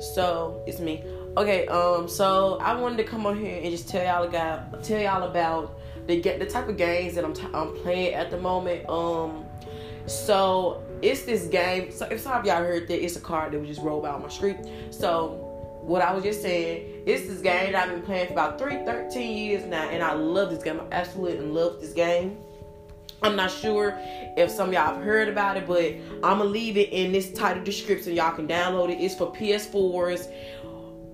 So it's me. Okay, um, so I wanted to come on here and just tell y'all about tell y'all about the get the type of games that I'm t- I'm playing at the moment. Um, so it's this game. So if some of y'all heard that, it's a car that was just rolled by on my street. So what I was just saying, it's this game that I've been playing for about three, 13 years now, and I love this game. I absolutely love this game. I'm not sure if some of y'all have heard about it, but I'm gonna leave it in this title description. Y'all can download it. It's for PS4s.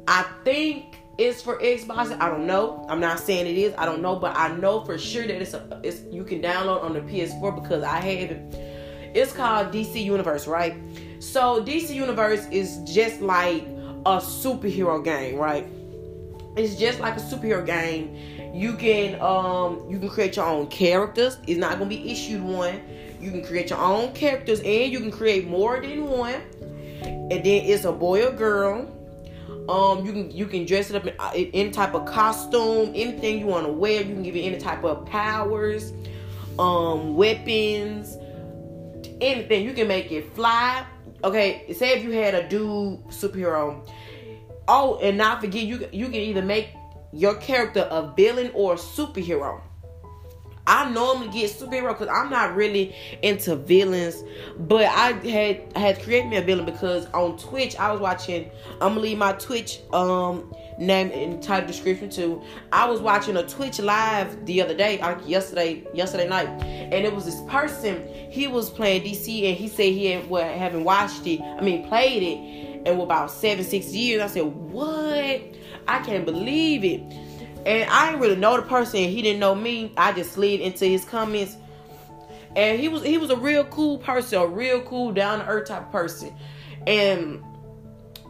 I think it's for Xbox. I don't know. I'm not saying it is. I don't know, but I know for sure that it's a, it's you can download on the PS4 because I have it. It's called DC Universe, right? So DC Universe is just like a superhero game, right? It's just like a superhero game you can um you can create your own characters. It's not gonna be issued one. You can create your own characters and you can create more than one. And then it's a boy or girl. Um, you can you can dress it up in, uh, in any type of costume, anything you want to wear. You can give it any type of powers, um, weapons, anything. You can make it fly. Okay, say if you had a dude superhero. Oh, and not forget you you can either make your character a villain or a superhero. I normally get superhero because I'm not really into villains, but I had had created me a villain because on Twitch I was watching. I'm gonna leave my Twitch um name in title description too. I was watching a Twitch live the other day, like yesterday, yesterday night, and it was this person. He was playing DC, and he said he had well, haven't watched it. I mean, played it in about seven, six years. I said, what? I can't believe it. And I didn't really know the person. He didn't know me. I just slid into his comments. And he was he was a real cool person, a real cool down to earth type person. And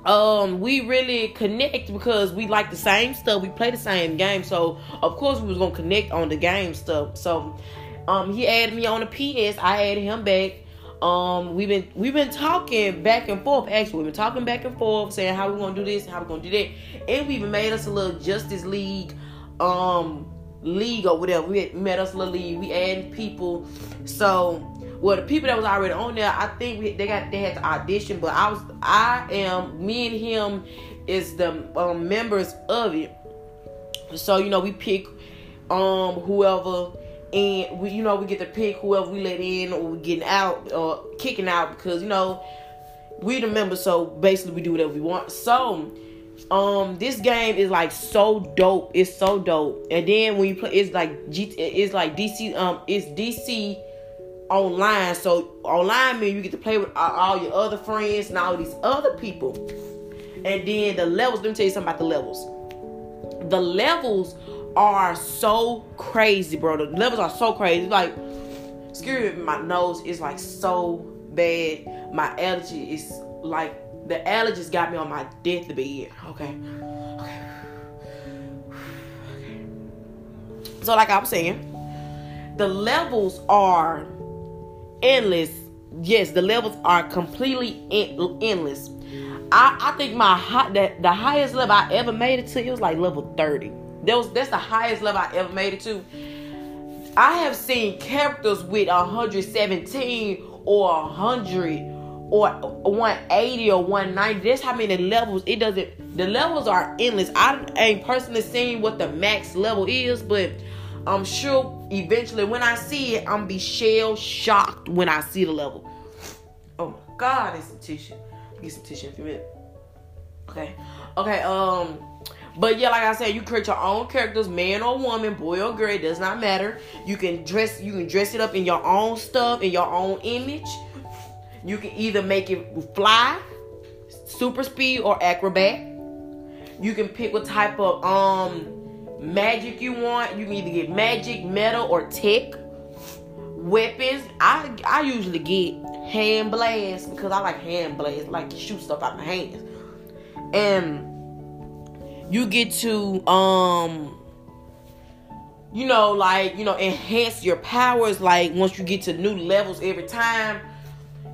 um we really connect because we like the same stuff. We play the same game. So of course we was gonna connect on the game stuff. So um he added me on the PS. I added him back. Um, we've been we've been talking back and forth. Actually, we've been talking back and forth, saying how we're gonna do this, how we're gonna do that, and we even made us a little Justice League, um, league or whatever. We made us a little league. We added people. So, well, the people that was already on there, I think we, they got they had to audition, but I was I am me and him is the um, members of it. So you know we pick um whoever and we, you know, we get to pick whoever we let in or we getting out or kicking out because you know we the members. So basically, we do whatever we want. So, um, this game is like so dope. It's so dope. And then when you play, it's like G, it's like DC. Um, it's DC online. So online means you get to play with all your other friends and all these other people. And then the levels. Let me tell you something about the levels. The levels are so crazy, bro. The levels are so crazy. Like, excuse me, my nose is like so bad. My allergy is like the allergies got me on my deathbed. Okay. Okay. Okay. So, like I was saying, the levels are endless. Yes, the levels are completely endless. I, I think my high, that the highest level I ever made it to it was like level 30. That was that's the highest level I ever made it to. I have seen characters with 117 or 100 or 180 or 190. That's how many levels. It doesn't. The levels are endless. I ain't personally seen what the max level is, but I'm sure eventually when I see it, I'm be shell shocked when I see the level. Oh my God, it's some tissue. Get some tissue in a few minutes. Okay. Okay. Um. But yeah, like I said, you create your own characters, man or woman, boy or girl, it does not matter. You can dress you can dress it up in your own stuff, in your own image. You can either make it fly, super speed, or acrobat. You can pick what type of um magic you want. You can either get magic, metal, or tech. Weapons. I I usually get hand blast because I like hand blast, like shoot stuff out of my hands. And you get to um you know like you know enhance your powers like once you get to new levels every time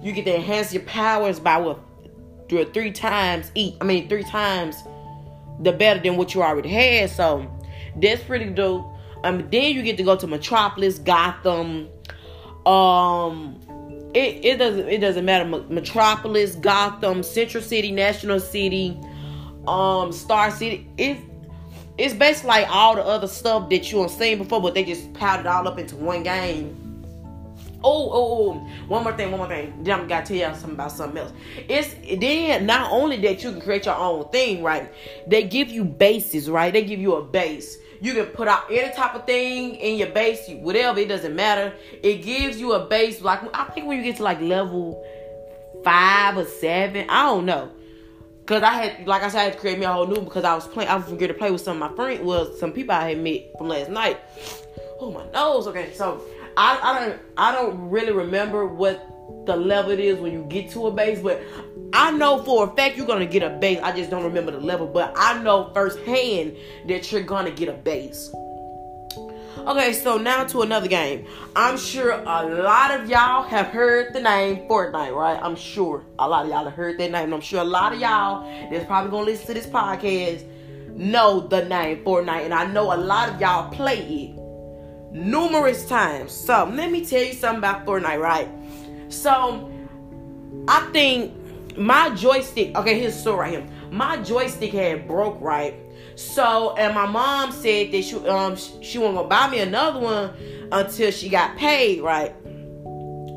you get to enhance your powers by what three times each i mean three times the better than what you already had so that's pretty dope. Um then you get to go to metropolis gotham um it, it doesn't it doesn't matter metropolis gotham central city national city um star city it it's basically like all the other stuff that you have seen before but they just piled it all up into one game Oh, oh, oh, one more thing, one more thing. Then I'm gotta tell y'all something about something else. It's then not only that you can create your own thing, right? They give you bases, right? They give you a base. You can put out any type of thing in your base, whatever, it doesn't matter. It gives you a base, like I think when you get to like level five or seven, I don't know. Cause I had, like I said, I had to create me a whole new because I was playing. I was going to play with some of my friends, well, some people I had met from last night. Oh my nose. Okay, so I, I don't I don't really remember what the level it is when you get to a base, but I know for a fact you're gonna get a base. I just don't remember the level, but I know firsthand that you're gonna get a base. Okay, so now to another game. I'm sure a lot of y'all have heard the name Fortnite, right? I'm sure a lot of y'all have heard that name. And I'm sure a lot of y'all that's probably gonna listen to this podcast know the name Fortnite, and I know a lot of y'all play it numerous times. So let me tell you something about Fortnite, right? So I think my joystick, okay, here's the story right here. My joystick had broke, right? So and my mom said that she um she gonna buy me another one until she got paid, right?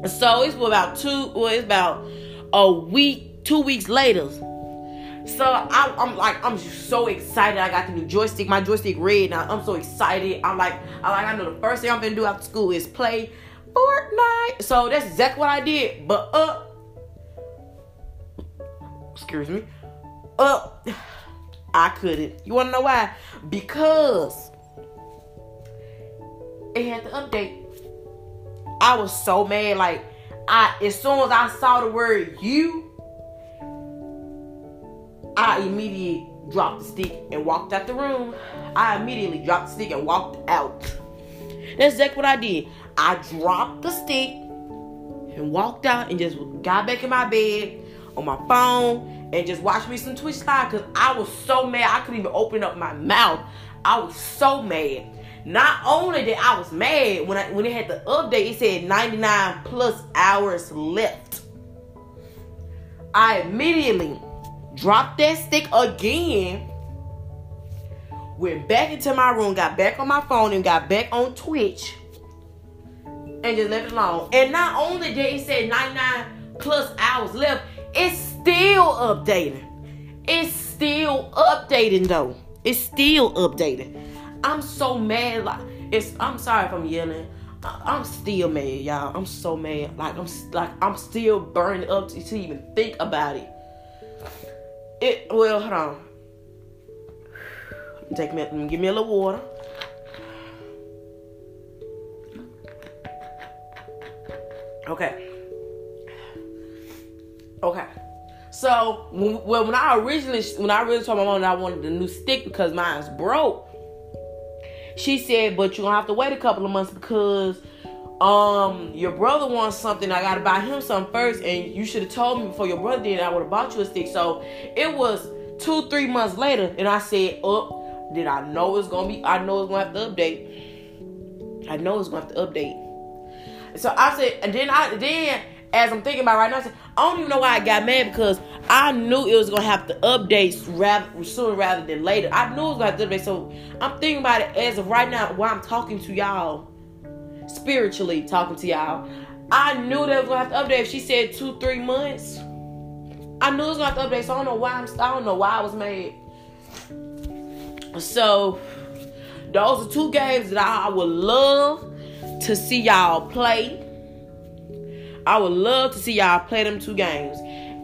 So it's about two, well, it's about a week, two weeks later. So I, am like, I'm so excited. I got the new joystick. My joystick red now. I'm so excited. I'm like, I like, I know the first thing I'm gonna do after school is play Fortnite. So that's exactly what I did. But uh, excuse me, uh, I couldn't. You wanna know why? Because it had to update. I was so mad. Like, I as soon as I saw the word you I immediately dropped the stick and walked out the room. I immediately dropped the stick and walked out. That's exactly what I did. I dropped the stick and walked out and just got back in my bed on my phone and just watch me some Twitch live because I was so mad I couldn't even open up my mouth. I was so mad. Not only that I was mad when I when it had the update, it said 99 plus hours left. I immediately dropped that stick again, went back into my room, got back on my phone, and got back on Twitch, and just left it alone. And not only did it say 99 plus hours left, it's still updating. It's still updating though. It's still updating. I'm so mad. Like it's. I'm sorry if I'm yelling. I'm still mad, y'all. I'm so mad. Like I'm like I'm still burning up to, to even think about it. It well, hold on. Take me, give me a little water. Okay. Okay. So, well, when I originally, when I really told my mom that I wanted a new stick because mine's broke, she said, "But you're gonna have to wait a couple of months because um your brother wants something. I gotta buy him something first and you should have told me before your brother did i would have bought you a stick. So it was two three months later and i said oh did i know it's gonna be i know it's gonna have to update. I know it's gonna have to update. So i said and then i then as i'm thinking about right now i said i don't even know why i got mad because i knew it was gonna have to update rather sooner rather than later i knew it was gonna have to update so i'm thinking about it as of right now while i'm talking to y'all spiritually talking to y'all. I knew that was gonna have to update. If she said two, three months, I knew it was gonna have to update. So I don't know why I'm. I don't know why I was mad. So those are two games that I would love to see y'all play. I would love to see y'all play them two games.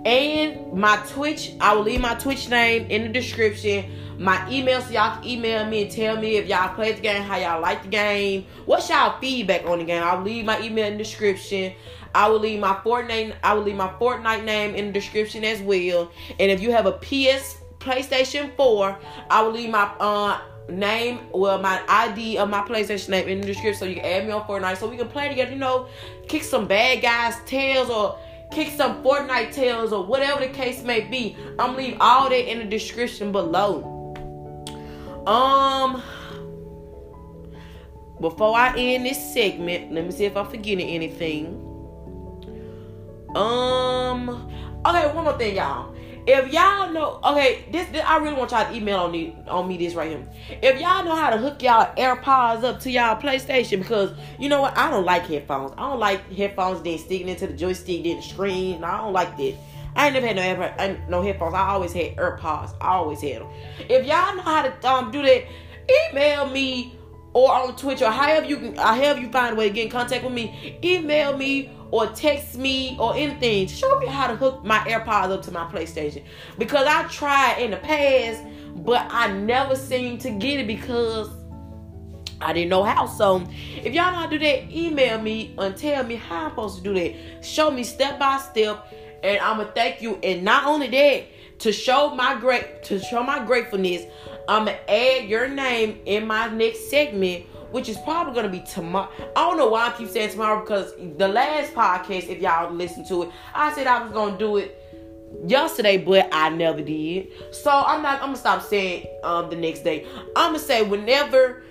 And my Twitch, I will leave my Twitch name in the description my email so y'all can email me and tell me if y'all played the game, how y'all like the game, what's y'all feedback on the game. I'll leave my email in the description. I will leave my Fortnite I will leave my Fortnite name in the description as well. And if you have a PS PlayStation 4, I will leave my uh name, well, my ID of my PlayStation name in the description so you can add me on Fortnite so we can play together, you know, kick some bad guys' tails or kick some Fortnite tails or whatever the case may be. I'm leave all that in the description below. Um, before I end this segment, let me see if I'm forgetting anything. Um. Okay, one more thing, y'all. If y'all know, okay, this, this I really want y'all to email on me on me this right here. If y'all know how to hook y'all AirPods up to y'all PlayStation, because you know what, I don't like headphones. I don't like headphones then sticking into the joystick, then the screen. I don't like that. I ain't never had no AirPods, no headphones. I always had AirPods. I always had them. If y'all know how to um do that, email me or on Twitch or however you can, however you find a way to get in contact with me. Email me or text me or anything. Show me how to hook my AirPods up to my PlayStation because I tried in the past, but I never seemed to get it because I didn't know how. So if y'all know how to do that, email me and tell me how I'm supposed to do that. Show me step by step, and I'ma thank you. And not only that, to show my great to show my gratefulness, I'ma add your name in my next segment which is probably gonna be tomorrow. I don't know why I keep saying tomorrow because the last podcast, if y'all listen to it, I said I was gonna do it yesterday, but I never did. So I'm not. I'm gonna stop saying um the next day. I'm gonna say whenever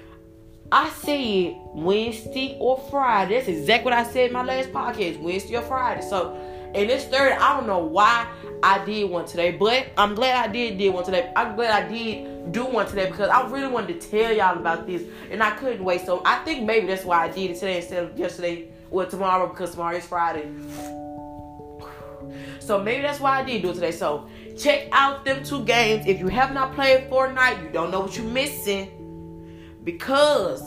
I said Wednesday or Friday. That's exactly what I said in my last podcast, Wednesday or Friday. So and this third, I don't know why I did one today, but I'm glad I did did one today. I'm glad I did do one today because I really wanted to tell y'all about this and I couldn't wait. So I think maybe that's why I did it today instead of yesterday or tomorrow because tomorrow is Friday. So maybe that's why I did do it today. So check out them two games. If you have not played Fortnite, you don't know what you're missing because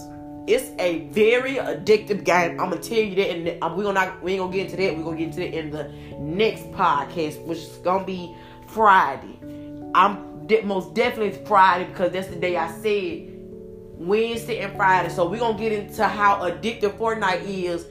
it's a very addictive game. I'm gonna tell you that, and we're gonna we ain't gonna get into that. We're gonna get into it in the next podcast, which is gonna be Friday. I'm de- most definitely Friday because that's the day I said Wednesday and Friday. So we're gonna get into how addictive Fortnite is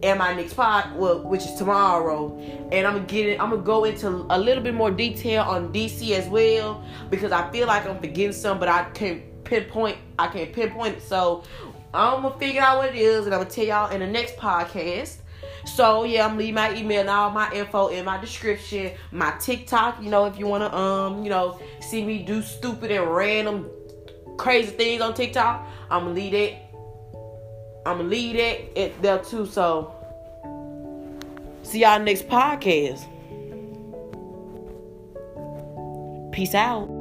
in my next pod, well, which is tomorrow, and I'm gonna get it. I'm gonna go into a little bit more detail on DC as well because I feel like I'm forgetting some, but I can't pinpoint. I can't pinpoint it. So I'm gonna figure out what it is, and I'm gonna tell y'all in the next podcast. So yeah, I'm leave my email and all my info in my description. My TikTok, you know, if you wanna um, you know, see me do stupid and random crazy things on TikTok, I'm gonna leave it. I'm gonna leave that it there too. So see y'all next podcast. Peace out.